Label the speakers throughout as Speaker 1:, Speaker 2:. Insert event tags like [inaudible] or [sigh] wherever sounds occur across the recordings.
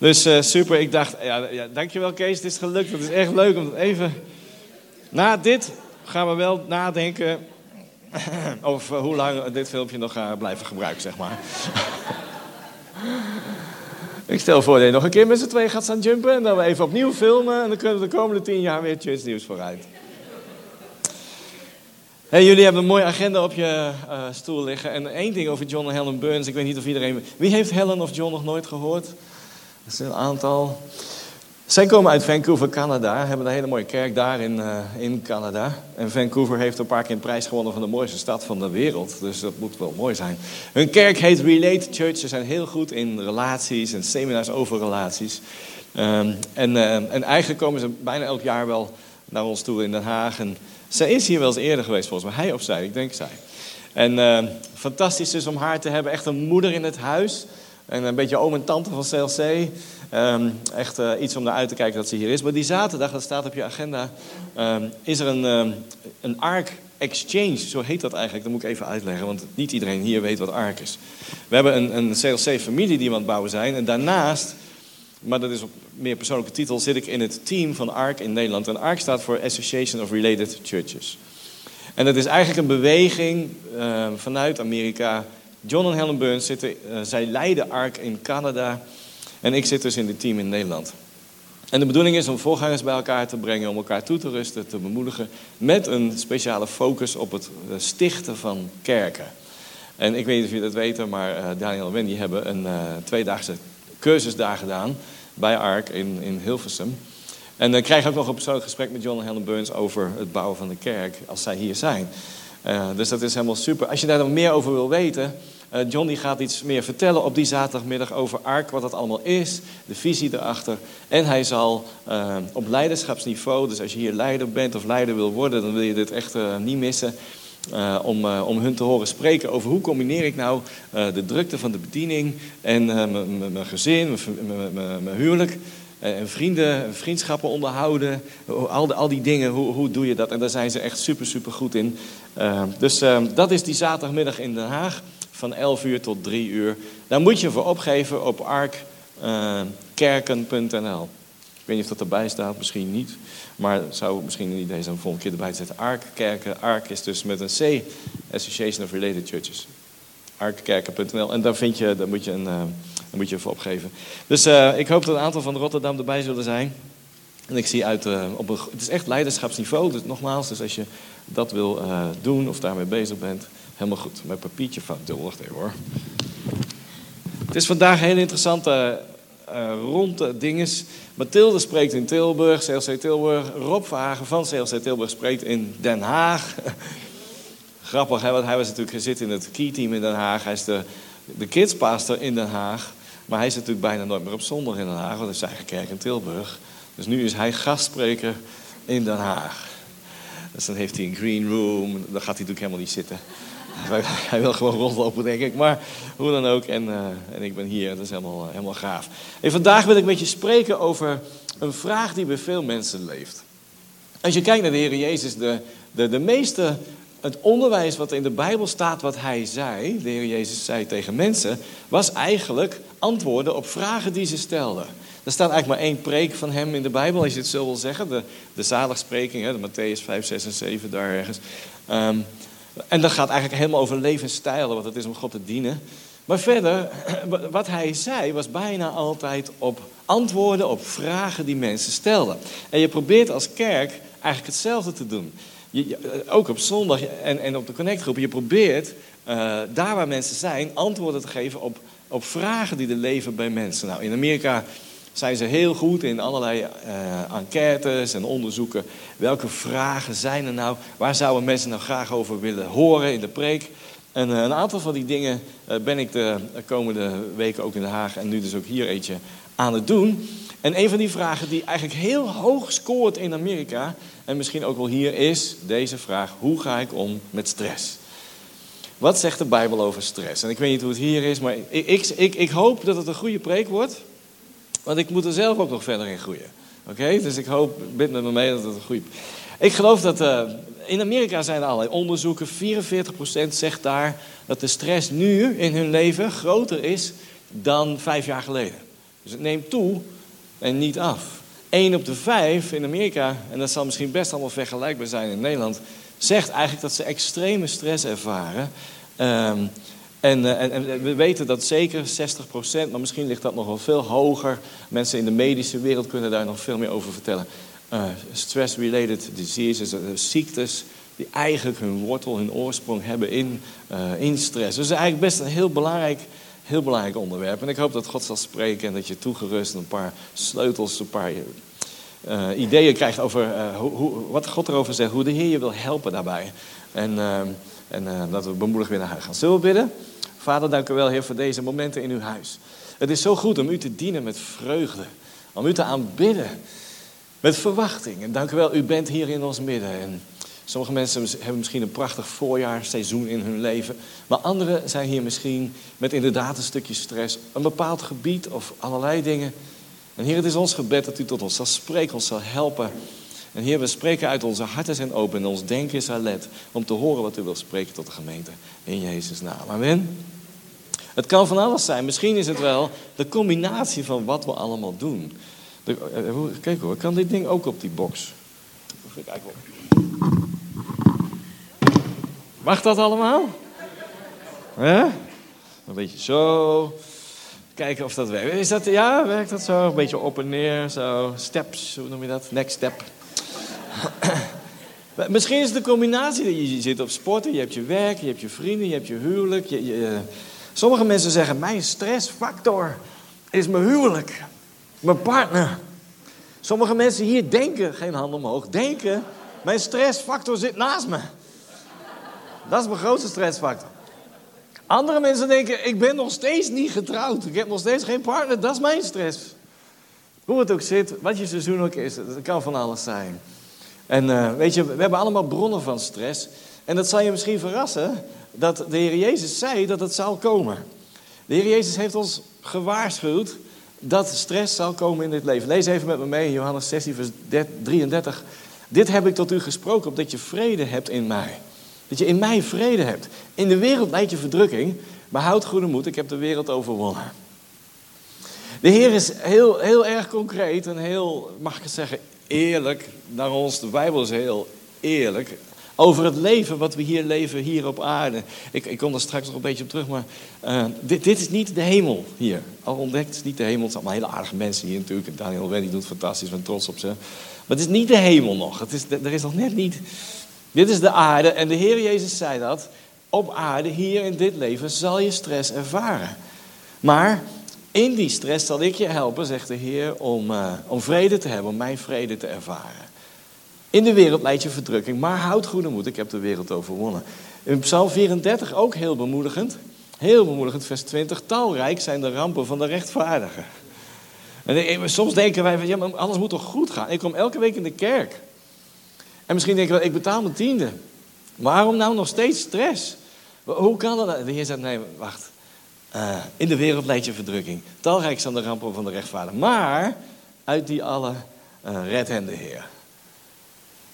Speaker 1: Dus uh, super, ik dacht, ja, ja, dankjewel Kees, het is gelukt. Het is echt leuk om even... Na dit gaan we wel nadenken [clears throat] over hoe lang dit filmpje nog gaat blijven gebruiken, zeg maar. [laughs] ik stel voor dat je nog een keer met z'n twee gaat staan jumpen en dan we even opnieuw filmen. En dan kunnen we de komende tien jaar weer Church Nieuws vooruit. Hey, jullie hebben een mooie agenda op je stoel liggen. En één ding over John en Helen Burns. Ik weet niet of iedereen... Wie heeft Helen of John nog nooit gehoord? Dat een aantal. Zij komen uit Vancouver, Canada. Hebben een hele mooie kerk daar in, uh, in Canada. En Vancouver heeft een paar keer een prijs gewonnen van de mooiste stad van de wereld. Dus dat moet wel mooi zijn. Hun kerk heet Relate Church. Ze zijn heel goed in relaties en seminars over relaties. Um, en, uh, en eigenlijk komen ze bijna elk jaar wel naar ons toe in Den Haag. En zij is hier wel eens eerder geweest, volgens mij. Hij of zij, ik denk zij. En uh, fantastisch is om haar te hebben. Echt een moeder in het huis. En een beetje oom en tante van CLC. Um, echt uh, iets om naar uit te kijken dat ze hier is. Maar die zaterdag, dat staat op je agenda, um, is er een, um, een ARC Exchange. Zo heet dat eigenlijk. Dat moet ik even uitleggen, want niet iedereen hier weet wat ARC is. We hebben een, een CLC-familie die we aan het bouwen zijn. En daarnaast, maar dat is op meer persoonlijke titel, zit ik in het team van ARC in Nederland. En ARC staat voor Association of Related Churches. En dat is eigenlijk een beweging vanuit Amerika John en Helen Burns zitten, uh, zij leiden ARK in Canada. En ik zit dus in het team in Nederland. En de bedoeling is om voorgangers bij elkaar te brengen, om elkaar toe te rusten, te bemoedigen. Met een speciale focus op het uh, stichten van kerken. En ik weet niet of jullie dat weten, maar uh, Daniel en Wendy hebben een tweedaagse cursus daar gedaan. Bij ARK in, in Hilversum. En dan krijg ik ook nog een persoonlijk gesprek met John en Helen Burns over het bouwen van de kerk. Als zij hier zijn. Uh, dus dat is helemaal super. Als je daar nog meer over wil weten, uh, John die gaat iets meer vertellen op die zaterdagmiddag over ARK, wat dat allemaal is, de visie erachter. En hij zal uh, op leiderschapsniveau, dus als je hier leider bent of leider wil worden, dan wil je dit echt niet missen. om, om hun te horen spreken over hoe combineer ik nou de drukte van de bediening en mijn gezin, mijn huwelijk en vrienden, vriendschappen onderhouden. Al, al die dingen, hoe, hoe doe je dat? En daar zijn ze echt super, super goed in. Uh, dus dat is die zaterdagmiddag in Den Haag. Van 11 uur tot 3 uur. Daar moet je voor opgeven op arkkerken.nl. Ik weet niet of dat erbij staat, misschien niet. Maar zou misschien een idee zijn om volgende keer erbij te zetten. Arkkerken, Ark is dus met een C. Association of Related Churches. Arkkerken.nl. En daar, vind je, daar moet je een... Uh, dan moet je even opgeven. Dus uh, ik hoop dat een aantal van Rotterdam erbij zullen zijn. En ik zie uit uh, op een. Het is echt leiderschapsniveau. Dus nogmaals, dus als je dat wil uh, doen of daarmee bezig bent, helemaal goed. Mijn papiertje van. Wacht even hoor. Het is vandaag een hele interessante ronde dinges. Mathilde spreekt in Tilburg, CLC Tilburg. Rob Verhagen van CLC Tilburg spreekt in Den Haag. [laughs] Grappig, hè? want hij was natuurlijk gezet in het key-team in Den Haag. Hij is de, de kidspastor in Den Haag. Maar hij zit natuurlijk bijna nooit meer op zondag in Den Haag, want dat is zijn eigen kerk in Tilburg. Dus nu is hij gastspreker in Den Haag. Dus dan heeft hij een green room, dan gaat hij natuurlijk helemaal niet zitten. [laughs] Hij wil gewoon rondlopen, denk ik. Maar hoe dan ook, en, uh, en ik ben hier, dat is helemaal, uh, helemaal gaaf. En vandaag wil ik met je spreken over een vraag die bij veel mensen leeft. Als je kijkt naar de Heer Jezus, de, de, de meeste het onderwijs wat in de Bijbel staat, wat hij zei, de Heer Jezus zei tegen mensen, was eigenlijk antwoorden op vragen die ze stelden. Er staat eigenlijk maar één preek van hem in de Bijbel, als je het zo wil zeggen. De, de zaligspreking, de Matthäus 5, 6 en 7, daar ergens. Um, en dat gaat eigenlijk helemaal over levensstijlen, wat het is om God te dienen. Maar verder, [clears throat] wat hij zei, was bijna altijd op antwoorden op vragen die mensen stelden. En je probeert als kerk eigenlijk hetzelfde te doen. Je, ook op zondag en, en op de connectgroepen, je probeert uh, daar waar mensen zijn antwoorden te geven op, op vragen die er leven bij mensen. Nou, in Amerika zijn ze heel goed in allerlei uh, enquêtes en onderzoeken. Welke vragen zijn er nou? Waar zouden mensen nou graag over willen horen in de preek? En een aantal van die dingen ben ik de komende weken ook in Den Haag en nu dus ook hier eentje aan het doen. En een van die vragen die eigenlijk heel hoog scoort in Amerika, en misschien ook wel hier, is deze vraag: hoe ga ik om met stress? Wat zegt de Bijbel over stress? En ik weet niet hoe het hier is, maar ik, ik, ik, hoop dat het een goede preek wordt. Want ik moet er zelf ook nog verder in groeien. Oké? Dus ik hoop, bid met me mee dat het een goede. Ik geloof dat uh, in Amerika zijn er allerlei onderzoeken. 44% zegt daar dat de stress nu in hun leven groter is dan vijf jaar geleden. Dus het neemt toe en niet af. 1 op de 5 in Amerika, en dat zal misschien best allemaal vergelijkbaar zijn in Nederland, zegt eigenlijk dat ze extreme stress ervaren. Ehm, en, uh, en, en, we weten dat zeker 60%, maar misschien ligt dat nog wel veel hoger. Mensen in de medische wereld kunnen daar nog veel meer over vertellen. Uh, Stress-related diseases, uh, ziektes die eigenlijk hun wortel, hun oorsprong hebben in, in stress. Dus eigenlijk best een heel belangrijk, heel belangrijk onderwerp. En ik hoop dat God zal spreken en dat je toegerust een paar sleutels, een paar ideeën krijgt over hoe, hoe, wat God erover zegt, hoe de Heer je wil helpen daarbij. En, en dat we bemoedigd weer naar huis gaan. Zullen we bidden? Vader, dank u wel, Heer, voor deze momenten in uw huis. Het is zo goed om u te dienen met vreugde. Om u te aanbidden met verwachting. En dank u wel, u bent hier in ons midden. En sommige mensen hebben misschien een prachtig voorjaarseizoen in hun leven. Maar anderen zijn hier misschien met inderdaad een stukje stress. Een bepaald gebied of allerlei dingen. En Heer, het is ons gebed dat u tot ons zal spreken, ons zal helpen. En Heer, we spreken uit onze harten zijn open en ons denken is alert om te horen wat u wilt spreken tot de gemeente. In Jezus' naam. Amen. Het kan van alles zijn. Misschien is het wel de combinatie van wat we allemaal doen. De, uh, kijk hoor, kan dit ding ook op die box? Even kijken Mag dat allemaal? Een beetje zo. Kijken of dat werkt. Is dat, ja, werkt dat zo? Een beetje op en neer, zo. Steps, hoe noem je dat? Next step. [clears throat] Misschien is de combinatie je zit op sporten, je hebt je werk, je hebt je vrienden, je hebt je huwelijk. Je, sommige mensen zeggen, mijn stressfactor is mijn huwelijk, mijn partner. Sommige mensen hier denken, geen hand omhoog, denken, mijn stressfactor zit naast me. Dat is mijn grootste stressfactor. Andere mensen denken, ik ben nog steeds niet getrouwd, ik heb nog steeds geen partner, dat is mijn stress. Hoe het ook zit, wat je seizoen ook is, het kan van alles zijn. En uh, weet je, we hebben allemaal bronnen van stress. En dat zal je misschien verrassen, dat de Heer Jezus zei dat het zal komen. De Heer Jezus heeft ons gewaarschuwd dat stress zal komen in dit leven. Lees even met me mee, Johannes 16, vers 33. Dit heb ik tot u gesproken, opdat je vrede hebt in mij. Dat je in mij vrede hebt. In de wereld leidt je verdrukking, maar houd goede moed, ik heb de wereld overwonnen. De Heer is heel, heel erg concreet en heel, mag ik het zeggen, eerlijk naar ons. De Bijbel is heel eerlijk. Over het leven wat we hier leven, hier op aarde. Ik, ik kom er straks nog een beetje op terug, maar uh, dit, dit, is niet de hemel hier. Al ontdekt is niet de hemel. Het zijn allemaal hele aardige mensen hier natuurlijk. Daniel Wendy doet fantastisch, ik ben trots op ze. Maar het is niet de hemel nog. Het is, er is nog net niet... Dit is de aarde en de Heer Jezus zei dat. Op aarde, hier in dit leven, zal je stress ervaren. Maar in die stress zal ik je helpen, zegt de Heer, om, uh, om vrede te hebben, om mijn vrede te ervaren. In de wereld leidt je verdrukking, maar houd goede moed, ik heb de wereld overwonnen. In Psalm 34 ook heel bemoedigend. Heel bemoedigend, vers 20. Talrijk zijn de rampen van de rechtvaardigen. En soms denken wij, ja, maar alles moet toch goed gaan? Ik kom elke week in de kerk. En misschien denken we, ik betaal mijn tiende. Waarom nou nog steeds stress? Hoe kan dat? De Heer zegt, nee, wacht. Uh, in de wereld leidt je verdrukking. Talrijk zijn de rampen van de rechtvaardig. Maar uit die alle uh, redt hen de Heer.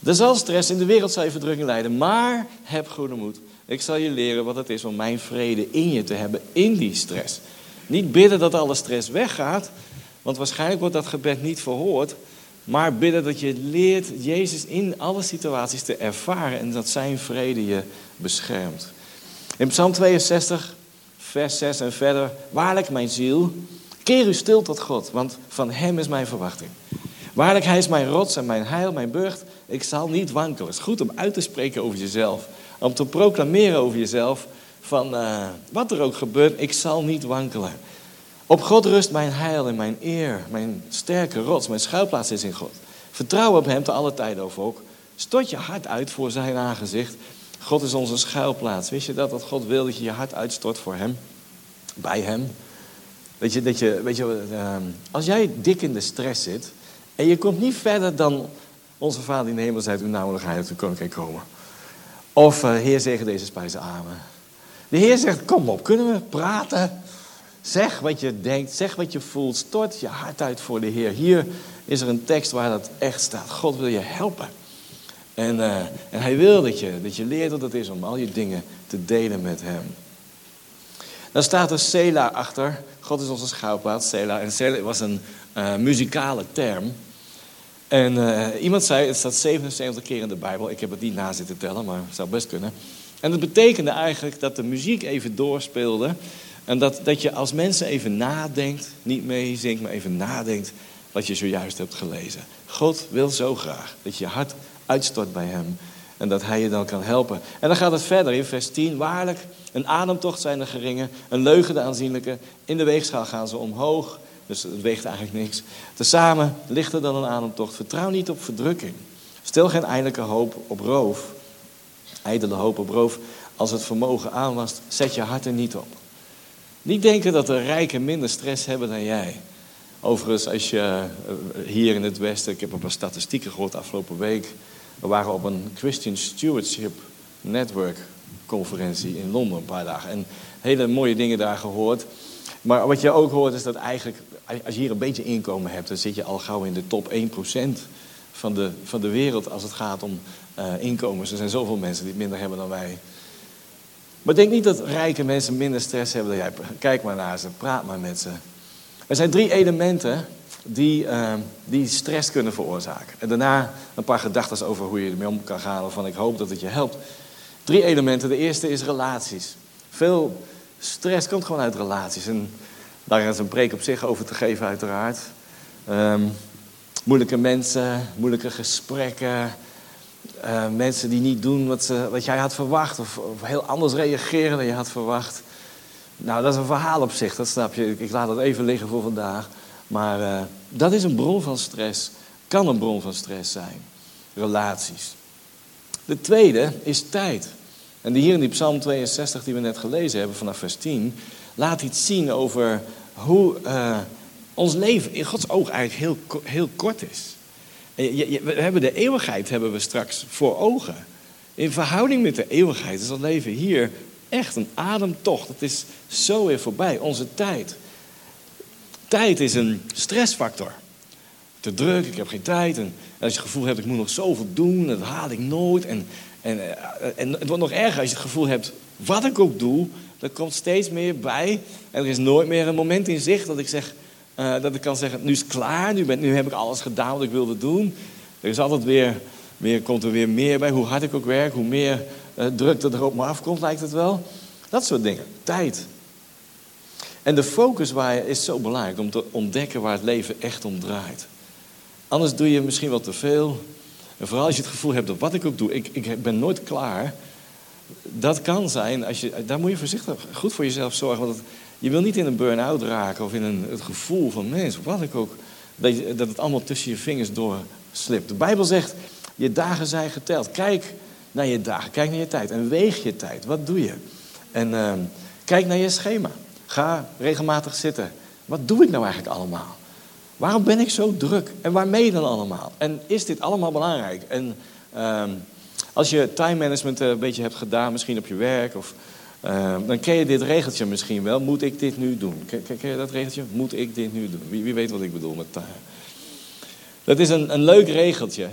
Speaker 1: Er zal stress in de wereld zal je verdrukking leiden. Maar heb goede moed. Ik zal je leren wat het is om mijn vrede in je te hebben in die stress. Niet bidden dat alle stress weggaat. Want waarschijnlijk wordt dat gebed niet verhoord. Maar bidden dat je leert Jezus in alle situaties te ervaren. En dat zijn vrede je beschermt. In Psalm 62 vers 6 en verder. Waarlijk, mijn ziel, keer u stil tot God, want van Hem is mijn verwachting. Waarlijk, Hij is mijn rots en mijn heil, mijn burcht. Ik zal niet wankelen. Het is goed om uit te spreken over jezelf. Om te proclameren over jezelf van uh, wat er ook gebeurt, ik zal niet wankelen. Op God rust mijn heil en mijn eer, mijn sterke rots, mijn schuilplaats is in God. Vertrouw op Hem te alle tijden over ook. Stort je hart uit voor Zijn aangezicht. God is onze schuilplaats. Wist je dat? Dat God wil dat je je hart uitstort voor Hem. Bij Hem. Weet je, dat je, weet je uh, als jij dik in de stress zit. En je komt niet verder dan onze Vader in de hemel zijt, uw namelijk heilig, uw koninkrijk komen. Of uh, Heer zegen deze spijzen, amen. De Heer zegt, kom op, kunnen we praten? Zeg wat je denkt, zeg wat je voelt. Stort je hart uit voor de Heer. Hier is er een tekst waar dat echt staat. God wil je helpen. En, uh, en hij wil dat je, dat je leert wat het is om al je dingen te delen met hem. Dan staat er Sela achter. God is onze schouwplaat, Sela. En Sela was een uh, muzikale term. En uh, iemand zei, het staat 77 keer in de Bijbel. Ik heb het niet na zitten tellen, maar het zou best kunnen. En dat betekende eigenlijk dat de muziek even doorspeelde. En dat, dat je als mensen even nadenkt, niet meezingt, maar even nadenkt wat je zojuist hebt gelezen. God wil zo graag dat je hart uitstort bij Hem. En dat Hij je dan kan helpen. En dan gaat het verder in vers 10. Waarlijk, een ademtocht zijn de geringe, een leugen de aanzienlijke. In de weegschaal gaan ze omhoog. Dus het weegt eigenlijk niks. Tezamen lichter dan een ademtocht. Vertrouw niet op verdrukking. Stel geen eindelijke hoop op roof. Ijdele hoop op roof. Als het vermogen aanwast, zet je hart er niet op. Niet denken dat de rijken minder stress hebben dan jij. Overigens, als je eh, hier in het Westen, ik heb een paar statistieken gehoord afgelopen week. We waren op een Christian Stewardship Network conferentie in Londen een paar dagen. En hele mooie dingen daar gehoord. Maar wat je ook hoort is dat eigenlijk, als je hier een beetje inkomen hebt, dan zit je al gauw in de top 1% van de, van de wereld als het gaat om uh, inkomens. Er zijn zoveel mensen die minder hebben dan wij. Maar denk niet dat rijke mensen minder stress hebben dan jij. Kijk maar naar ze, praat maar met ze. Er zijn drie elementen die, uh, die stress kunnen veroorzaken. En daarna een paar gedachten over hoe je ermee om kan gaan, waarvan ik hoop dat het je helpt. Drie elementen. De eerste is relaties. Veel stress komt gewoon uit relaties. En daar is een preek op zich over te geven, uiteraard. Um, moeilijke mensen, moeilijke gesprekken. Uh, mensen die niet doen wat, ze, wat jij had verwacht, of, heel anders reageren dan je had verwacht. Nou, dat is een verhaal op zich, dat snap je. Ik, laat het even liggen voor vandaag. Maar uh, dat is een bron van stress. Kan een bron van stress zijn. Relaties. De tweede is tijd. En hier in die Psalm 62 die we net gelezen hebben vanaf vers 10, laat iets zien over hoe uh, ons leven in Gods oog eigenlijk heel, heel kort is. We hebben de eeuwigheid hebben we straks voor ogen. In verhouding met de eeuwigheid is dat leven hier echt een ademtocht. Het is zo weer voorbij, onze tijd. Tijd is een stressfactor. Te druk, ik heb geen tijd. En als je het gevoel hebt, ik moet nog zoveel doen, dat haal ik nooit. En, en, eh, en het wordt nog erger als je het gevoel hebt, wat ik ook doe, er komt steeds meer bij. En er is nooit meer een moment in zicht dat ik zeg, uh, dat ik kan zeggen, nu is het klaar, nu, nu heb ik alles gedaan wat ik wilde doen. Er is altijd weer, weer, komt er weer meer bij. Hoe hard ik ook werk, hoe meer uh, druk er op me afkomt, lijkt het wel. Dat soort dingen. Tijd. En de focus waar is zo belangrijk om te ontdekken waar het leven echt om draait. Anders doe je misschien wel te veel. En vooral als je het gevoel hebt dat wat ik ook doe, ik, ik ben nooit klaar. Dat kan zijn, als je, daar moet je voorzichtig goed voor jezelf zorgen. Want je wil niet in een burn-out raken of in een, het gevoel van mensen, wat ik ook, dat, het allemaal tussen je vingers doorslipt. De Bijbel zegt, je dagen zijn geteld. Kijk naar je dagen, kijk naar je tijd en weeg je tijd. Wat doe je? En uh, kijk naar je schema. Ga regelmatig zitten. Wat doe ik nou eigenlijk allemaal? Waarom ben ik zo druk? En waarmee dan allemaal? En is dit allemaal belangrijk? En uh, als je time management een beetje hebt gedaan, misschien op je werk of uh, dan ken je dit regeltje misschien wel. Moet ik dit nu doen? Ken, je dat regeltje? Moet ik dit nu doen? Wie, weet wat ik bedoel met uh, Dat is een, een leuk regeltje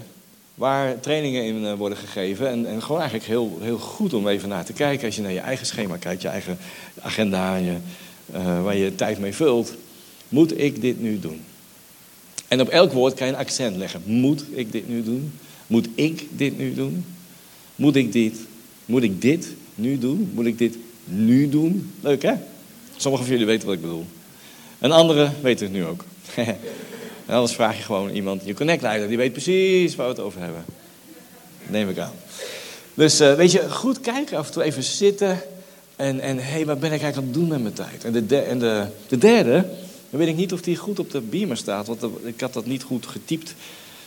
Speaker 1: waar trainingen in uh, worden gegeven. En, en, gewoon eigenlijk heel, heel goed om even naar te kijken. Als je naar je eigen schema kijkt, je eigen agenda, je, waar je tijd mee vult. Moet ik dit nu doen? En op elk woord kan je een accent leggen. Moet ik dit nu doen? Moet ik dit nu doen? Moet ik dit? Moet ik dit? Nu doen? Moet ik dit nu doen? Leuk hè? Sommigen van jullie weten wat ik bedoel. En anderen weten het nu ook. [laughs] en anders vraag je gewoon iemand, je connect-leider, die weet precies waar we het over hebben. Neem ik aan. Dus uh, weet je, goed kijken, af en toe even zitten. En, en hé, hey, wat ben ik eigenlijk aan het doen met mijn tijd? En de, de en de, de derde, dan weet ik niet of die goed op de beamer staat, want ik had dat niet goed getypt.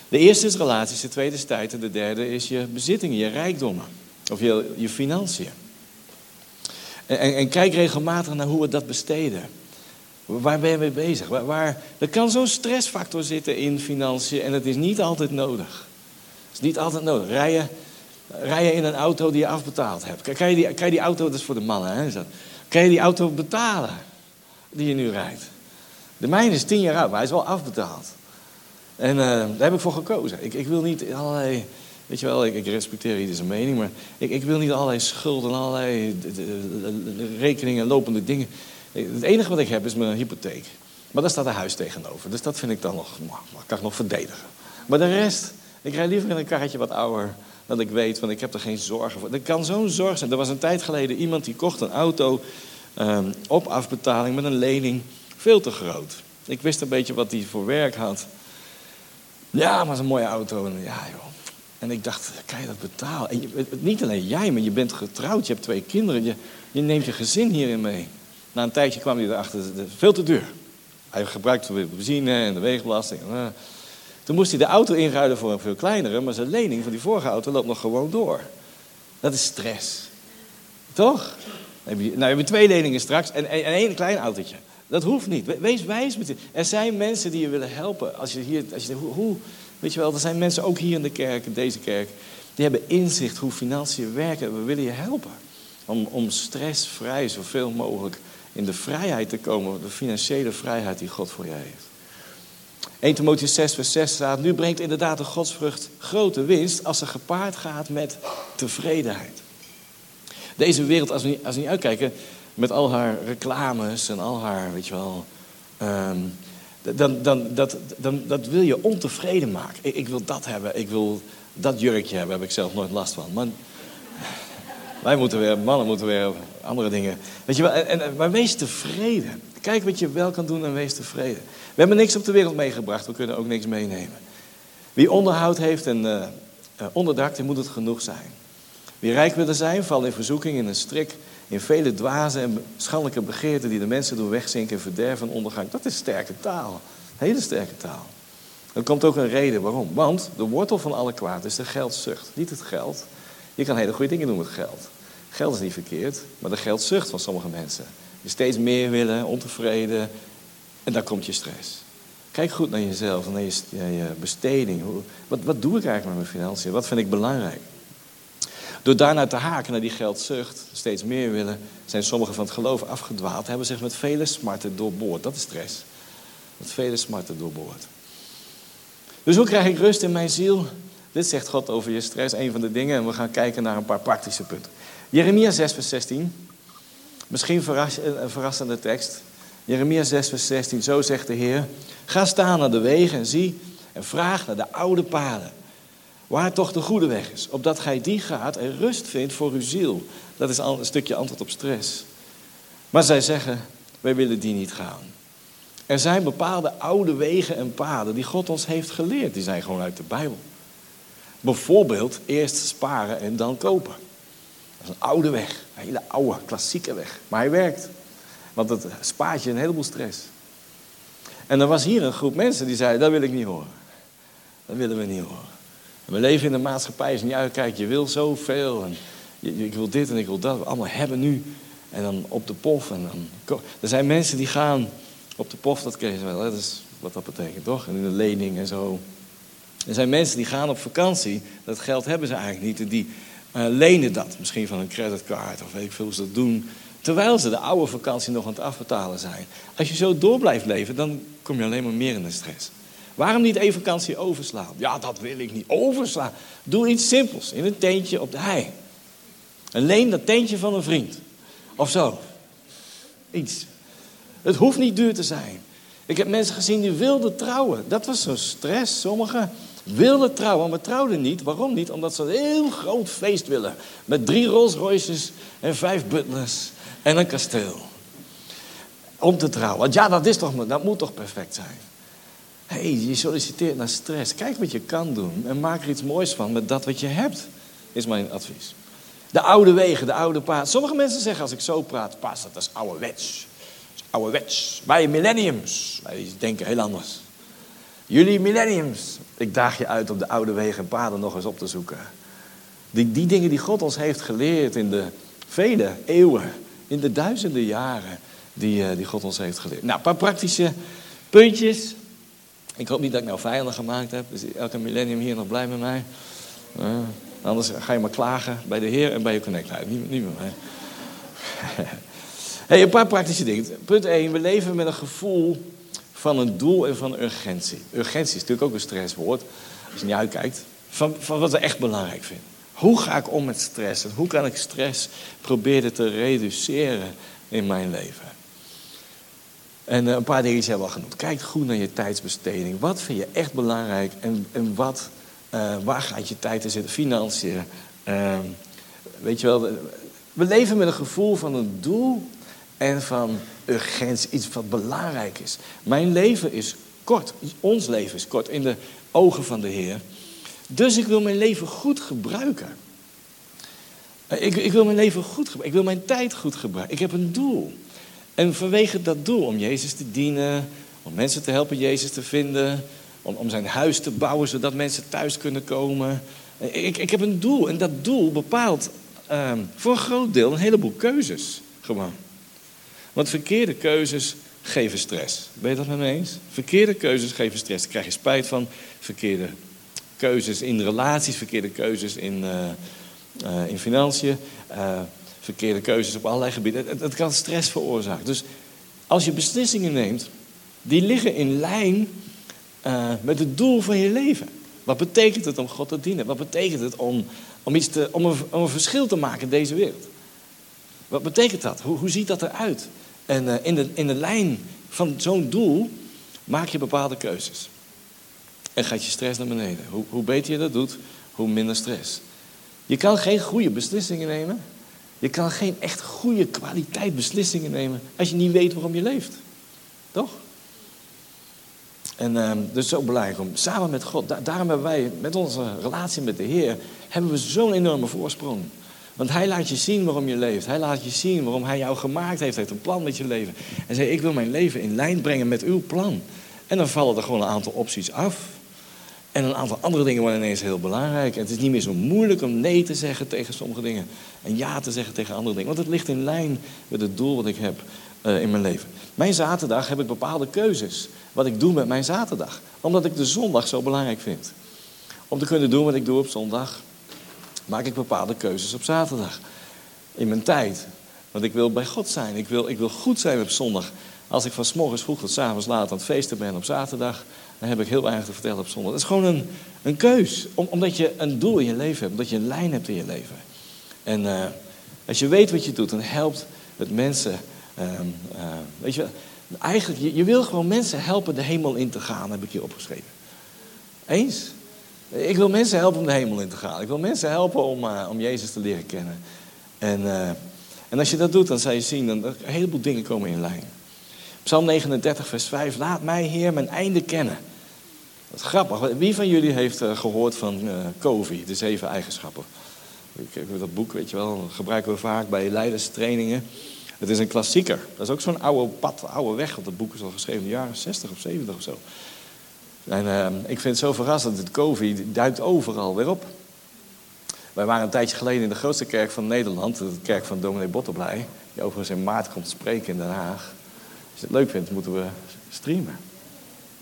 Speaker 1: De eerste is relaties, de tweede is tijd en de derde is je bezittingen, je rijkdommen. Of je, je financiën. En, en, kijk regelmatig naar hoe we dat besteden. Waar ben je mee bezig? Waar, er kan zo'n stressfactor zitten in financiën en het is niet altijd nodig. Het is niet altijd nodig. Rijden, rijden in een auto die je afbetaald hebt. Kan je die, die auto, dat is voor de mannen, hè? Kan je die auto betalen die je nu rijdt? De mijne is tien jaar oud, maar hij is wel afbetaald. En uh, daar heb ik voor gekozen. Ik, ik wil niet allerlei Weet je wel, ik, ik respecteer ieder zijn mening, maar ik, ik wil niet allerlei schulden en allerlei rekeningen, lopende dingen. Het enige wat ik heb is mijn hypotheek. Maar daar staat een huis tegenover. Dus dat vind ik dan nog, kan ik nog verdedigen. Maar de rest, ik rijd liever in een karretje wat ouder. Dat ik weet, want ik heb er geen zorgen voor. Er kan zo'n zorg zijn. Er was een tijd geleden iemand die kocht een auto um, op afbetaling met een lening. Veel te groot. Ik wist een beetje wat hij voor werk had. Ja, maar het een mooie auto. En, ja, joh. En ik dacht, kan je dat betalen? En niet alleen jij, maar je bent getrouwd. Je hebt twee kinderen. Je, je neemt je gezin hierin mee. Na een tijdje kwam hij erachter, veel te duur. Hij gebruikte de benzine en de wegenbelasting. Eh. Toen moest hij de auto inruilen voor een veel kleinere, maar zijn lening van die vorige auto loopt nog gewoon door. Dat is stress. Toch? Nou, je twee leningen straks en, en, één klein autootje. Dat hoeft niet. Wees wijs met je. Er zijn mensen die je willen helpen. Als je hier, als je, hoe, weet je wel, er zijn mensen ook hier in de kerk, in deze kerk, die hebben inzicht hoe financiën werken. We willen je helpen. Om, om stressvrij zoveel mogelijk in de vrijheid te komen, de financiële vrijheid die God voor je heeft. 1 Timotheüs 6 vers 6 staat, nu brengt inderdaad de godsvrucht grote winst als ze gepaard gaat met tevredenheid. Deze wereld, als we niet, als we niet uitkijken, met al haar reclames en al haar, weet je wel, um, dan, dan, dat, dan, dat wil je ontevreden maken. Ik, ik, wil dat hebben, ik wil dat jurkje hebben, heb ik zelf nooit last van. Maar wij moeten weer, mannen moeten weer andere dingen. Weet je wel, en, maar wees tevreden. Kijk wat je wel kan doen en wees tevreden. We hebben niks op de wereld meegebracht, we kunnen ook niks meenemen. Wie onderhoud heeft en uh, onderdak, die moet het genoeg zijn. Wie rijk willen zijn, valt in verzoeking, in een strik, in vele dwaze en schandelijke begeerten die de mensen doen wegzinken, verderven en ondergang. Dat is sterke taal. Hele sterke taal. Er komt ook een reden waarom. Want de wortel van alle kwaad is de geldzucht. Niet het geld. Je kan hele goede dingen doen met geld. Geld is niet verkeerd, maar de geldzucht van sommige mensen. Je steeds meer willen, ontevreden. En daar komt je stress. Kijk goed naar jezelf, naar je, je besteding. Wat, wat doe ik eigenlijk met mijn financiën? Wat vind ik belangrijk? Door daarna te haken naar die geldzucht, steeds meer willen, zijn sommigen van het geloof afgedwaald, hebben zich met vele smarten doorboord. Dat is stress. Met vele smarten doorboord. Dus hoe krijg ik rust in mijn ziel? Dit zegt God over je stress, een van de dingen. En we gaan kijken naar een paar praktische punten. Jeremia 6, vers 16. Misschien een verrassende tekst. Jeremia 6, vers 16. Zo zegt de Heer. Ga staan aan de wegen en zie en vraag naar de oude paden. Waar toch de goede weg is. Opdat gij die gaat en rust vindt voor uw ziel. Dat is een stukje antwoord op stress. Maar zij zeggen, wij willen die niet gaan. Er zijn bepaalde oude wegen en paden die God ons heeft geleerd. Die zijn gewoon uit de Bijbel. Bijvoorbeeld eerst sparen en dan kopen. Dat is een oude weg. Een hele oude, klassieke weg. Maar hij werkt. Want het spaart je een heleboel stress. En er was hier een groep mensen die zeiden, dat wil ik niet horen. Dat willen we niet horen. We leven in een maatschappij, je niet uitkijkt, je wil zoveel. En ik wil dit en ik wil dat. Allemaal hebben nu. En dan op de pof. En dan, er zijn mensen die gaan op de pof, dat ken je wel. Hè? Dat is wat dat betekent, toch? En in de lening en zo. Er zijn mensen die gaan op vakantie. Dat geld hebben ze eigenlijk niet. Die uh, lenen dat. Misschien van een creditcard of weet ik veel hoe ze dat doen. Terwijl ze de oude vakantie nog aan het afbetalen zijn. Als je zo door blijft leven, dan kom je alleen maar meer in de stress. Waarom niet één vakantie overslaan? Ja, dat wil ik niet. Overslaan. Doe iets simpels. In een tentje op de hei. En leen dat tentje van een vriend. Of zo. Iets. Het hoeft niet duur te zijn. Ik heb mensen gezien die wilden trouwen. Dat was zo'n stress. Sommigen wilden trouwen, maar trouwden niet. Waarom niet? Omdat ze een heel groot feest willen. Met drie Rolls Royces en vijf butlers en een kasteel. Om te trouwen. Want ja, dat, is toch, dat moet toch perfect zijn. Hé, hey, je solliciteert naar stress. Kijk wat je kan doen en maak er iets moois van met dat wat je hebt, is mijn advies. De oude wegen, de oude paard. Sommige mensen zeggen als ik zo praat, pas, dat is ouderwets. Dat is ouderwets. Wij millenniums, wij denken heel anders. Jullie millenniums. Ik daag je uit om de oude wegen en paden nog eens op te zoeken. Die, die dingen die God ons heeft geleerd in de vele eeuwen, in de duizenden jaren die, uh, die God ons heeft geleerd. Nou, een paar praktische puntjes. Ik hoop niet dat ik nou vijanden gemaakt heb. Is elke millennium hier nog blij met mij? Uh, anders ga je maar klagen bij de Heer en bij je connect Niet, niet met mij. [laughs] hey, een paar praktische dingen. Punt 1. We leven met een gevoel van een doel en van urgentie. Urgentie is natuurlijk ook een stresswoord. Als je niet uitkijkt, van, van wat we echt belangrijk vinden. Hoe ga ik om met stress? En hoe kan ik stress proberen te reduceren in mijn leven? En eh, een paar dingen hebben we al genoemd. Kijk goed naar je tijdsbesteding. Wat vind je echt belangrijk en, en wat, uh, waar gaat je tijd in zitten? Financiën. Uh, weet je wel, we leven met een gevoel van een doel en van urgentie. Iets wat belangrijk is. Mijn leven is kort. Ons leven is kort in de ogen van de Heer. Dus ik wil mijn leven goed gebruiken. Ik, ik wil mijn leven goed gebruiken. Ik wil mijn tijd goed gebruiken. Ik heb een doel. En vanwege dat doel, om Jezus te dienen, om mensen te helpen Jezus te vinden, om, om zijn huis te bouwen zodat mensen thuis kunnen komen. Ik, ik heb een doel en dat doel bepaalt ehm, voor een groot deel een heleboel keuzes. Gewoon. Want verkeerde keuzes geven stress. Ben je dat met me eens? Verkeerde keuzes geven stress. Daar krijg je spijt van. Verkeerde keuzes in relaties, verkeerde keuzes in, uh, uh, in financiën. Verkeerde keuzes op allerlei gebieden. Het, kan stress veroorzaken. Dus als je beslissingen neemt, die liggen in lijn uh, met het doel van je leven. Wat betekent het om God te dienen? Wat betekent het om, om, iets te, om, een, verschil te maken in deze wereld? Wat betekent dat? Hoe, hoe ziet dat eruit? En uh, in, de, in de lijn van zo'n doel maak je bepaalde keuzes. En gaat je stress naar beneden. Hoe, hoe beter je dat doet, hoe minder stress. Je kan geen goede beslissingen nemen je kan geen echt goede kwaliteit beslissingen nemen als je niet weet waarom je leeft. Toch? En uh, dus zo belangrijk om samen met God, daarom hebben wij met onze relatie met de Heer, hebben we zo'n enorme voorsprong. Want Hij laat je zien waarom je leeft. Hij laat je zien waarom Hij jou gemaakt heeft. Heeft een plan met je leven. En zei, ik wil mijn leven in lijn brengen met uw plan. En dan vallen er gewoon een aantal opties af. En een aantal andere dingen worden ineens heel belangrijk. Het is niet meer zo moeilijk om nee te zeggen tegen sommige dingen. En ja te zeggen tegen andere dingen. Want het ligt in lijn met het doel wat ik heb uh, in mijn leven. Mijn zaterdag heb ik bepaalde keuzes. Wat ik doe met mijn zaterdag. Omdat ik de zondag zo belangrijk vind. Om te kunnen doen wat ik doe op zondag. Maak ik bepaalde keuzes op zaterdag. In mijn tijd. Want ik wil bij God zijn. Ik wil, ik wil goed zijn op zondag. Als ik van s morgens vroeg tot s avonds laat aan het feesten ben op zaterdag dan heb ik heel weinig te vertellen op zondag. Dat is gewoon een, een keus. Om, omdat je een doel in je leven hebt. Omdat je een lijn hebt in je leven. En uh, als je weet wat je doet, dan helpt het mensen. Uh, uh, weet je, eigenlijk, je, je, wil gewoon mensen helpen de hemel in te gaan, heb ik hier opgeschreven. Eens? Ik wil mensen helpen om de hemel in te gaan. Ik wil mensen helpen om, eh, om Jezus te leren kennen. En, eh, en als je dat doet, dan zal je zien dat een heleboel dingen komen in lijn. Psalm 39, vers 5. Laat mij, Heer, mijn einde kennen. Dat grappig. Wie van jullie heeft uh, gehoord van uh, COVI, de zeven eigenschappen? Dat boek, weet je wel, gebruiken we vaak bij leiderstrainingen. Het is een klassieker. Dat is ook zo'n oude pad, oude weg. Want dat boek is al geschreven in de jaren 60 of 70 of zo. En uh, ik vind het zo verrassend. Het COVI duikt overal weer op. Wij waren een tijdje geleden in de grootste kerk van Nederland. De kerk van dominee Botterblij. Die overigens in maart komt spreken in Den Haag. Je het leuk vindt, moeten we streamen.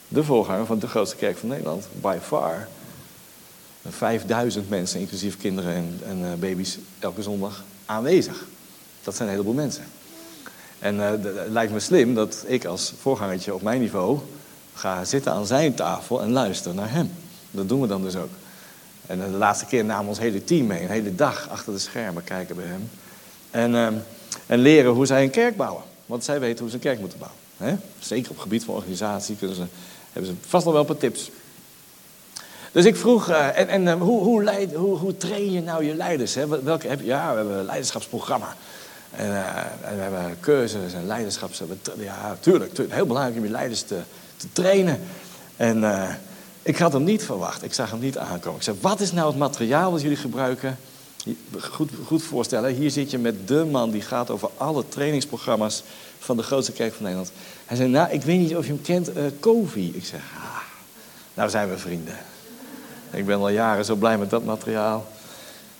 Speaker 1: De voorganger van de grootste kerk van Nederland, by far. 5000 mensen, inclusief kinderen en, en uh, baby's, elke zondag aanwezig. Dat zijn een heleboel mensen. En uh, het lijkt me slim dat ik als voorgangertje op mijn niveau ga zitten aan zijn tafel en luister naar hem. Dat doen we dan dus ook. En de laatste keer namen ons hele team mee, een hele dag achter de schermen kijken bij hem. En, uh, en leren hoe zij een kerk bouwen. Want zij weten hoe ze een kerk moeten bouwen. Zeker op het gebied van organisatie kunnen ze, hebben ze vast nog wel paar tips. Dus ik vroeg, uh, en, en uh, hoe, hoe, leid, hoe, hoe, train je nou je leiders? Hè? Welke heb? Ja, we hebben een leiderschapsprogramma. En, uh, en we hebben cursus en leiderschaps... Ja, tuurlijk, tuurlijk, heel belangrijk om je leiders te, te trainen. En ik had hem niet verwacht. Ik zag hem niet aankomen. Ik zei, wat is nou het materiaal dat jullie gebruiken Goed, goed voorstellen, hier zit je met de man die gaat over alle trainingsprogramma's van de grootste kerk van Nederland. Hij zei, nou, ik weet niet of je hem kent, uh, Kovi. Ik zeg, ah, nou zijn we vrienden. Ik ben al jaren zo blij met dat materiaal.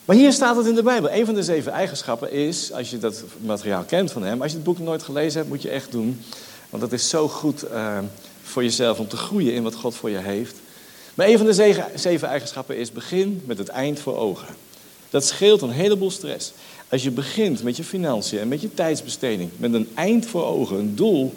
Speaker 1: Maar hier staat het in de Bijbel. Een van de zeven eigenschappen is, als je dat materiaal kent van hem, als je het boek nooit gelezen hebt, moet je echt doen. Want dat is zo goed uh, voor jezelf om te groeien in wat God voor je heeft. Maar een van de zeven eigenschappen is, begin met het eind voor ogen. Dat scheelt een heleboel stress. Als je begint met je financiën en met je tijdsbesteding, met een eind voor ogen, een doel,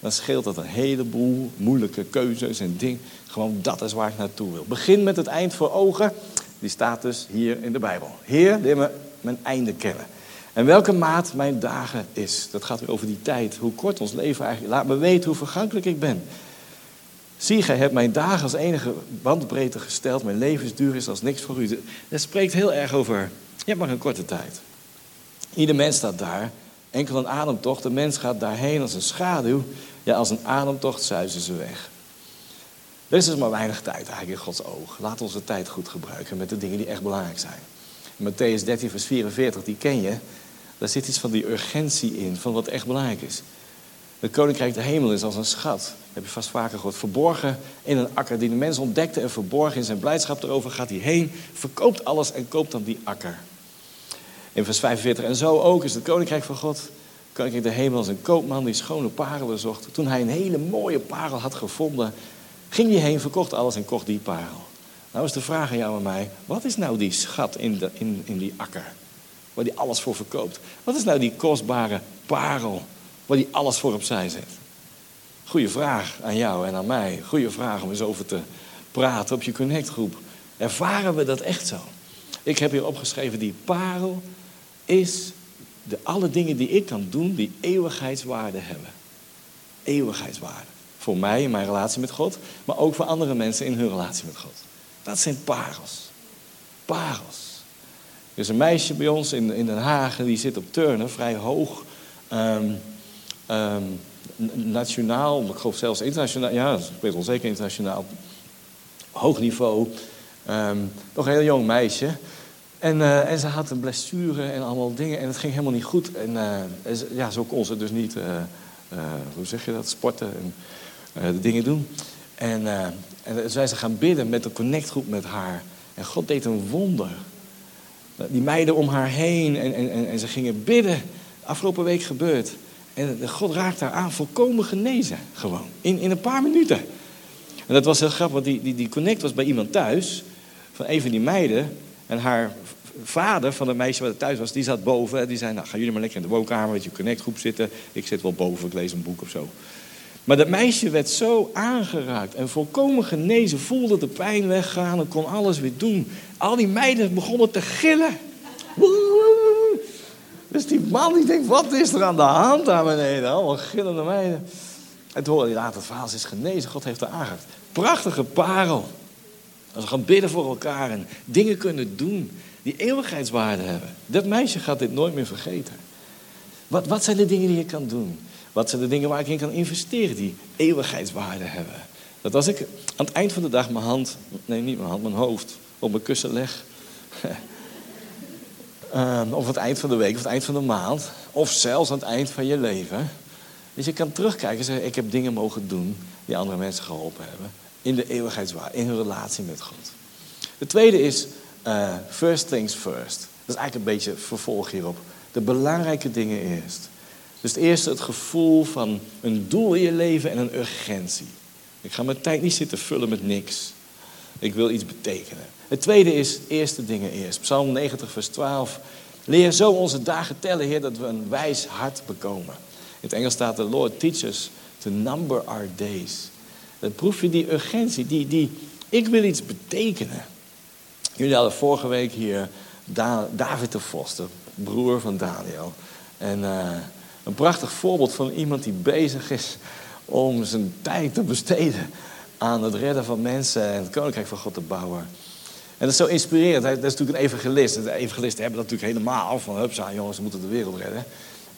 Speaker 1: dan scheelt dat een heleboel moeilijke keuzes en dingen. Gewoon dat is waar ik naartoe wil. Begin met het eind voor ogen die staat dus hier in de Bijbel. Heer, leer me mijn einde kennen. En welke maat mijn dagen is. Dat gaat weer over die tijd. Hoe kort ons leven eigenlijk. Laat me weten hoe vergankelijk ik ben. Zie, gij hebt mijn dagen als enige bandbreedte gesteld. Mijn levensduur is als niks voor u. Dat spreekt heel erg over, je hebt maar een korte tijd. Ieder mens staat daar. Enkel een ademtocht. De mens gaat daarheen als een schaduw. Ja, als een ademtocht zuizen ze weg. Er is dus maar weinig tijd eigenlijk in Gods oog. Laat onze tijd goed gebruiken met de dingen die echt belangrijk zijn. Matthäus 13, vers 44, die ken je. Daar zit iets van die urgentie in, van wat echt belangrijk is. Het koninkrijk de hemel is als een schat. Heb je vast vaker gehoord. Verborgen in een akker die de mens ontdekte en verborgen in zijn blijdschap erover gaat hij heen, verkoopt alles en koopt dan die akker. In vers 45, en zo ook is het koninkrijk van God, koninkrijk de hemel als een koopman die schone parelen zocht. Toen hij een hele mooie parel had gevonden, ging hij heen, verkocht alles en kocht die parel. Nou is de vraag aan jou en mij, wat is nou die schat in, de, in, in die akker? Waar hij alles voor verkoopt. Wat is nou die kostbare parel waar hij alles voor opzij zet? Goeie vraag aan jou en aan mij. Goeie vraag om eens over te praten op je connectgroep. Ervaren we dat echt zo? Ik heb hier opgeschreven, die parel is de, alle dingen die ik kan doen die eeuwigheidswaarde hebben. Eeuwigheidswaarde. Voor mij in mijn relatie met God, maar ook voor andere mensen in hun relatie met God. Dat zijn parels. Parels. Er is een meisje bij ons in, in Den Haag, die zit op turnen, vrij hoog. Um, um, nationaal, ik geloof zelfs internationaal. Ja, ze speelt wel zeker internationaal. Hoog niveau. Um, nog een heel jong meisje. En, uh, en ze had een blessure en allemaal dingen. En het ging helemaal niet goed. En uh, ja, zo kon ze dus niet, uh, hoe zeg je dat, sporten en de dingen doen. En, en zij ze gaan bidden met een connectgroep met haar. En God deed een wonder. Die meiden om haar heen en, en, en ze gingen bidden. Afgelopen week gebeurd. En God raakte haar aan, volkomen genezen. Gewoon. In, in een paar minuten. En dat was heel grappig, want die, die, die connect was bij iemand thuis. Van een van die meiden. En haar vader van het meisje wat thuis was, die zat boven. En die zei, nou gaan jullie maar lekker in de woonkamer met je connectgroep zitten. Ik zit wel boven, ik lees een boek of zo. Maar dat meisje werd zo aangeraakt en volkomen genezen, voelde de pijn weggaan en kon alles weer doen. Al die meiden begonnen te gillen. Dus die man die denkt, wat is er aan de hand daar beneden? Allemaal gillende meiden. En toen hoorde hij het verhaal is genezen, God heeft haar aangeraakt. Prachtige parel. Als we gaan bidden voor elkaar en dingen kunnen doen die eeuwigheidswaarde hebben. Dat meisje gaat dit nooit meer vergeten. Wat, wat zijn de dingen die je kan doen? Wat zijn de dingen waar ik in kan investeren die eeuwigheidswaarde hebben? Dat als ik aan het eind van de dag mijn hand, nee niet mijn hand, mijn hoofd op mijn kussen leg. Um, of het eind van de week, of het eind van de maand. Of zelfs aan het eind van je leven. Dus je kan terugkijken en zeggen, ik heb dingen mogen doen die andere mensen geholpen hebben. In de eeuwigheidswaarde, in hun relatie met God. De tweede is, uh, first things first. Dat is eigenlijk een beetje vervolg hierop. De belangrijke dingen eerst. Dus het eerste het gevoel van een doel in je leven en een urgentie. Ik ga mijn tijd niet zitten vullen met niks. Ik wil iets betekenen. Het tweede is eerste dingen eerst. Psalm 90, vers 12. Leer zo onze dagen tellen, Heer, dat we een wijs hart bekomen. In het Engels staat: The Lord teach us to number our days. Dan proef je die urgentie, die, die ik wil iets betekenen. Jullie hadden vorige week hier David de Vos, de broer van Daniel. En uh, een prachtig voorbeeld van iemand die bezig is om zijn tijd te besteden aan het redden van mensen en het koninkrijk van God te bouwen. En dat is zo inspirerend. Dat is natuurlijk een evangelist. De evangelisten hebben dat natuurlijk helemaal van, hupsa jongens, we moeten de wereld redden.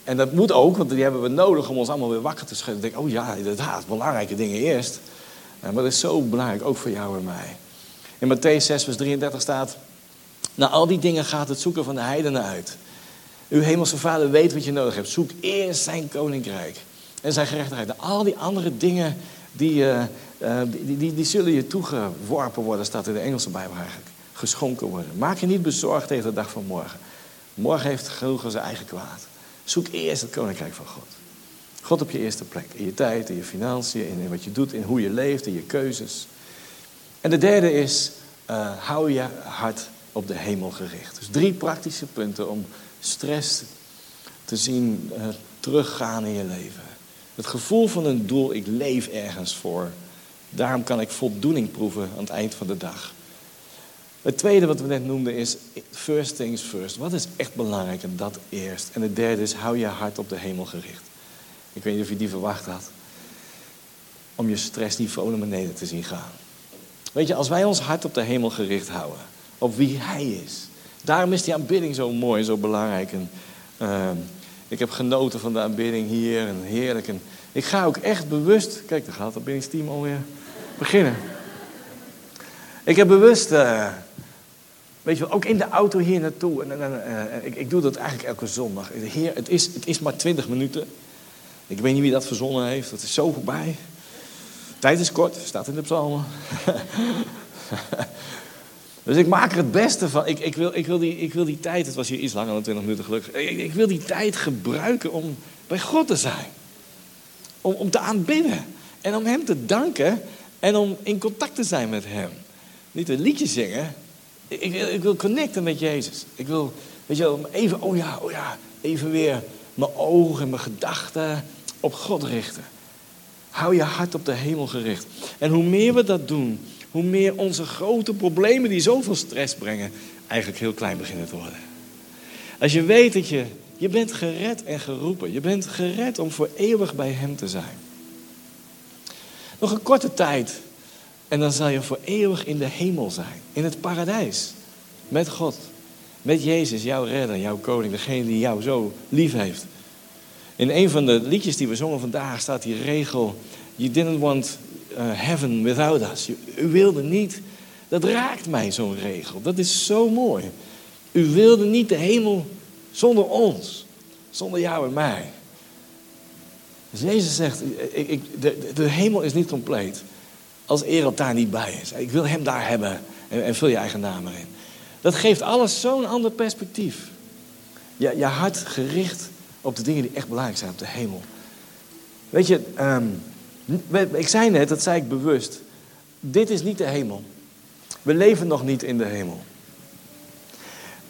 Speaker 1: En dat moet ook, want die hebben we nodig om ons allemaal weer wakker te schudden. Denk, oh ja, inderdaad, belangrijke dingen eerst. Maar dat is zo belangrijk, ook voor jou en mij. In Matthäus 6, vers 33 staat, na al die dingen gaat het zoeken van de heidenen uit. Uw hemelse vader weet wat je nodig hebt. Zoek eerst zijn koninkrijk en zijn gerechtigheid. Al die andere dingen die, uh, uh, die, die, zullen je toegeworpen worden, staat in de Engelse Bijbel eigenlijk. Geschonken worden. Maak je niet bezorgd tegen de dag van morgen. Morgen heeft aan zijn eigen kwaad. Zoek eerst het koninkrijk van God. God op je eerste plek. In je tijd, in je financiën, in wat je doet, in hoe je leeft, in je keuzes. En de derde is, uh, hou je hart op de hemel gericht. Dus drie praktische punten om stress te zien uh, teruggaan in je leven. Het gevoel van een doel, ik leef ergens voor. Daarom kan ik voldoening proeven aan het eind van de dag. Het tweede wat we net noemden is first things first. Wat is echt belangrijk en dat eerst. En het derde is hou je hart op de hemel gericht. Ik weet niet of je die verwacht had. Om je stressniveau naar beneden te zien gaan. Weet je, als wij ons hart op de hemel gericht houden, op wie Hij is. Daarom is die aanbidding zo mooi, zo belangrijk. En, uh, ik heb genoten van de aanbidding hier en heerlijk. En ik ga ook echt bewust, kijk, daar gaat het aanbiddingsteam alweer beginnen. Ik heb bewust, uh, weet je wel, ook in de auto hier naartoe. En, uh, ik, ik, doe dat eigenlijk elke zondag. Het is, het is maar twintig minuten. Ik weet niet wie dat verzonnen heeft, dat is zo voorbij. Tijd is kort, staat in de psalmen. [laughs] dus ik maak er het beste van. Ik, ik, wil, ik, wil die, ik wil die tijd, het was hier iets langer dan 20 minuten gelukkig. Ik, ik wil die tijd gebruiken om bij God te zijn. Om, om te aanbidden. En om Hem te danken. En om in contact te zijn met Hem. Niet een liedje zingen. Ik, ik wil connecten met Jezus. Ik wil, weet je wel, even, oh ja, oh ja, even weer mijn ogen en mijn gedachten op God richten. Hou je hart op de hemel gericht. En hoe meer we dat doen, hoe meer onze grote problemen die zoveel stress brengen, eigenlijk heel klein beginnen te worden. Als je weet dat je, je bent gered en geroepen. Je bent gered om voor eeuwig bij Hem te zijn. Nog een korte tijd en dan zal je voor eeuwig in de hemel zijn. In het paradijs. Met God. Met Jezus, jouw redder, jouw koning. Degene die jou zo lief heeft. In een van de liedjes die we zongen vandaag staat die regel: You didn't want uh, heaven without us. U, wilde niet. Dat raakt mij, zo'n regel. Dat is zo mooi. U wilde niet de hemel zonder ons, zonder jou en mij. Dus Jezus zegt: ik, ik, de, de hemel is niet compleet als Erop daar niet bij is. Ik wil hem daar hebben en, en vul je eigen naam erin. Dat geeft alles zo'n ander perspectief. Je, je hart gericht op de dingen die echt belangrijk zijn op de hemel. Weet je, um, ik zei net, dat zei ik bewust. Dit is niet de hemel. We leven nog niet in de hemel.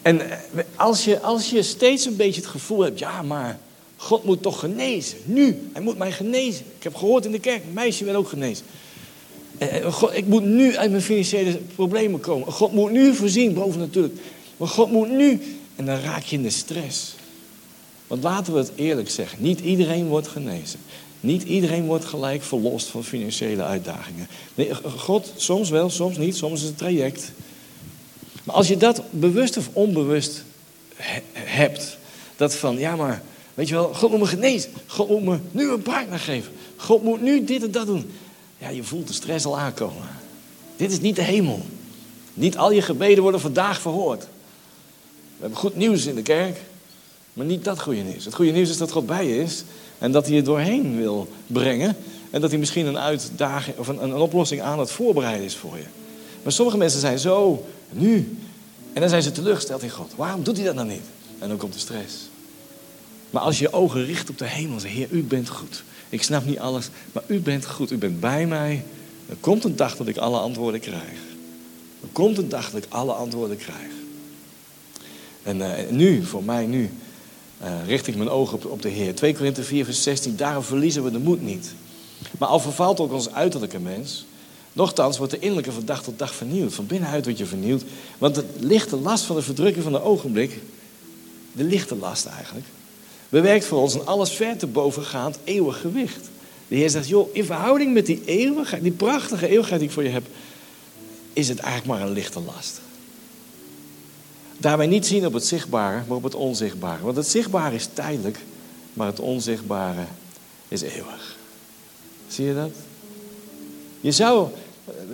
Speaker 1: En eh, als je, als je steeds een beetje het gevoel hebt, ja, maar God moet toch genezen. Nu, hij moet mij genezen. Ik heb gehoord in de kerk, een meisje werd ook genezen. God, ik moet nu uit mijn financiële problemen komen. God moet nu voorzien, boven natuurlijk. Maar God moet nu. En dan raak je in de stress. Want laten we het eerlijk zeggen: niet iedereen wordt genezen. Niet iedereen wordt gelijk verlost van financiële uitdagingen. Nee, God, soms wel, soms niet, soms is het traject. Maar als je dat bewust of onbewust hebt, dat van ja, maar weet je wel, God moet me genezen. God moet me nu een partner geven. God moet nu dit en dat doen. Ja, je voelt de stress al aankomen. Dit is niet de hemel. Niet al je gebeden worden vandaag verhoord. We hebben goed nieuws in de kerk, maar niet dat goede nieuws. Het goede nieuws is dat God bij je is en dat hij je doorheen wil brengen. En dat hij misschien een uitdaging of een, een oplossing aan het voorbereiden is voor je. Maar sommige mensen zijn zo nu. En dan zijn ze teleurgesteld in God. Waarom doet hij dat dan niet? En dan komt de stress. Maar als je je ogen richt op de hemel, zeg Heer, u bent goed. Ik snap niet alles, maar u bent goed. U bent bij mij. Er komt een dag dat ik alle antwoorden krijg. Er komt een dag dat ik alle antwoorden krijg. En uh, nu, voor mij nu, uh, richt ik mijn ogen op, op de Heer. 2 Korinthe 4, vers 16. Daarom verliezen we de moed niet. Maar al vervalt ook ons uiterlijke mens. Nochtans wordt de innerlijke van dag tot dag vernieuwd. Van binnenuit wordt je vernieuwd. Want het lichte last van de verdrukking van de ogenblik. De lichte last eigenlijk bewerkt voor ons een alles ver te bovengaand eeuwig gewicht. De Heer zegt, joh, in verhouding met die eeuwigheid, die prachtige eeuwigheid die ik voor je heb, is het eigenlijk maar een lichte last. Daarbij niet zien op het zichtbare, maar op het onzichtbare. Want het zichtbare is tijdelijk, maar het onzichtbare is eeuwig. Zie je dat? Je zou,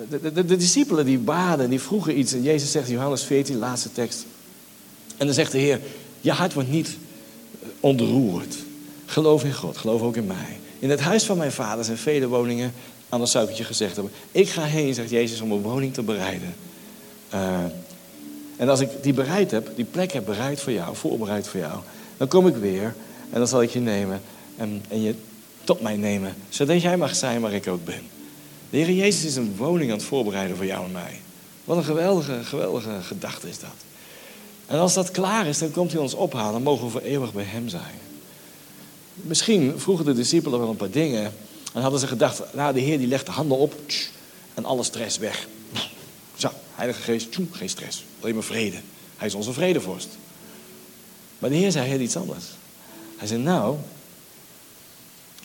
Speaker 1: de, de discipelen die baden, die vroegen iets. En Jezus zegt, Johannes 14, laatste tekst. En dan zegt de Heer, je hart wordt niet ontroerd. Geloof in God, geloof ook in mij. In het huis van mijn vader zijn vele woningen, anders zou ik het je gezegd hebben. Ik ga heen, zegt Jezus, om een woning te bereiden. Uh, en als ik die bereid heb, die plek heb bereid voor jou, voorbereid voor jou, dan kom ik weer en dan zal ik je nemen en, en je tot mij nemen, zodat jij mag zijn waar ik ook ben. De Heer Jezus is een woning aan het voorbereiden voor jou en mij. Wat een geweldige, geweldige gedachte is dat. En als dat klaar is, dan komt hij ons ophalen. Dan mogen we voor eeuwig bij hem zijn. Misschien vroegen de discipelen wel een paar dingen. En hadden ze gedacht, nou de Heer die legt de handen op. En alle stress weg. [laughs] Zo, Heilige Geest, geen stress. Alleen maar vrede. Hij is onze vredevorst. Maar de Heer zei heel iets anders. Hij zei, nou,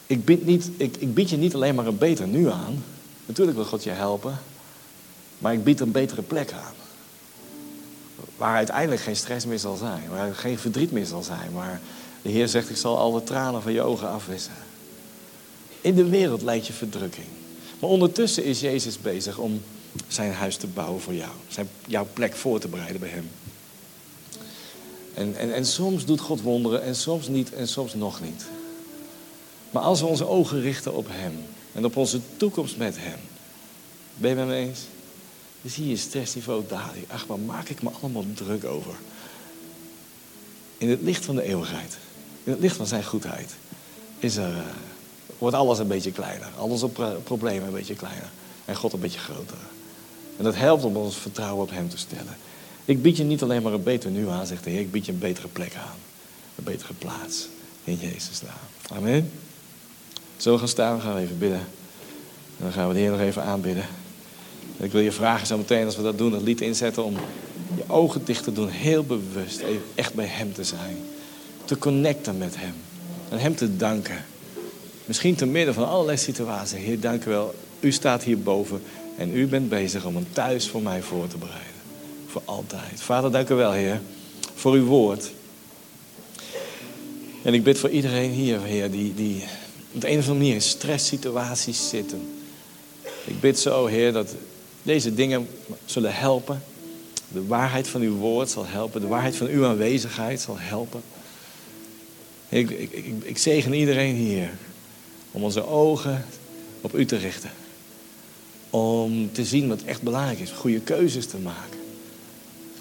Speaker 1: ik bied, niet, ik, ik bied je niet alleen maar een beter nu aan. Natuurlijk wil God je helpen. Maar ik bied een betere plek aan. Waar uiteindelijk geen stress meer zal zijn. Waar geen verdriet meer zal zijn. Maar de Heer zegt, ik zal alle tranen van je ogen afwissen. In de wereld leidt je verdrukking. Maar ondertussen is Jezus bezig om zijn huis te bouwen voor jou. Zijn, jouw plek voor te bereiden bij hem. En, en, en soms doet God wonderen en soms niet en soms nog niet. Maar als we onze ogen richten op Hem en op onze toekomst met Hem. Ben je met me eens? Dan zie je stressniveau dalen. Ach, waar maak ik me allemaal druk over? In het licht van de eeuwigheid, in het licht van zijn goedheid, is er, uh, wordt alles een beetje kleiner. Al onze problemen een beetje kleiner. En God een beetje groter. En dat helpt om ons vertrouwen op Hem te stellen. Ik bied je niet alleen maar een beter nu aan, zegt de Heer. Ik bied je een betere plek aan. Een betere plaats. In Jezus naam. Amen. Zo gaan staan, we gaan even bidden. En dan gaan we de Heer nog even aanbidden. Ik wil je vragen zo meteen als we dat doen, dat lied inzetten om je ogen dicht te doen. Heel bewust, echt bij Hem te zijn. Te connecten met Hem. En Hem te danken. Misschien te midden van allerlei situaties. Heer, dank u wel. U staat hierboven en u bent bezig om een thuis voor mij voor te bereiden. Voor altijd. Vader, dank u wel, Heer, voor uw woord. En ik bid voor iedereen hier, Heer, die, die op de een of andere manier in stresssituaties zitten. Ik bid zo, Heer, dat deze dingen zullen helpen. De waarheid van uw woord zal helpen. De waarheid van uw aanwezigheid zal helpen. Ik, ik, ik, zegen iedereen hier om onze ogen op u te richten. Om te zien wat echt belangrijk is. Goede keuzes te maken.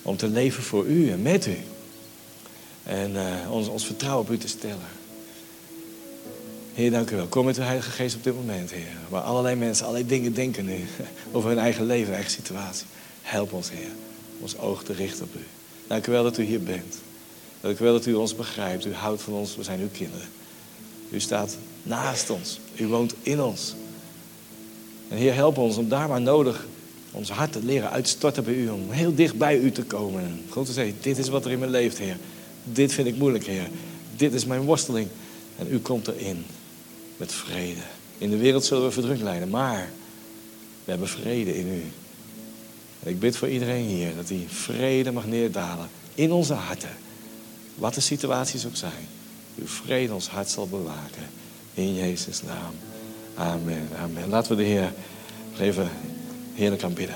Speaker 1: Om te leven voor u en met u. En uh, ons, ons vertrouwen op u te stellen. Heer, dank u wel. Kom met de Heilige Geest op dit moment, Heer. Waar allerlei mensen allerlei dingen denken nu. [laughs] Over hun eigen leven, eigen situatie. Help ons, Heer. Ons oog te richten op u. Dank u wel dat u hier bent. Dank u wel dat u ons begrijpt. U houdt van ons. We zijn uw kinderen. U staat naast ons. U woont in ons. En Heer, help ons om daar waar nodig ons hart te leren uitstorten bij u. Om heel dicht bij u te komen. En gewoon te zeggen, dit is wat er in me leeft, Heer. Dit vind ik moeilijk, Heer. Dit is mijn worsteling. En u komt erin met vrede. In de wereld zullen we verdrukt lijden, maar we hebben vrede in u. En ik bid voor iedereen hier dat die vrede mag neerdalen in onze harten. Wat de situaties ook zijn. Uw vrede ons hart zal bewaken. In Jezus' naam. Amen. Amen. Laten we de Heer even heerlijk aanbidden.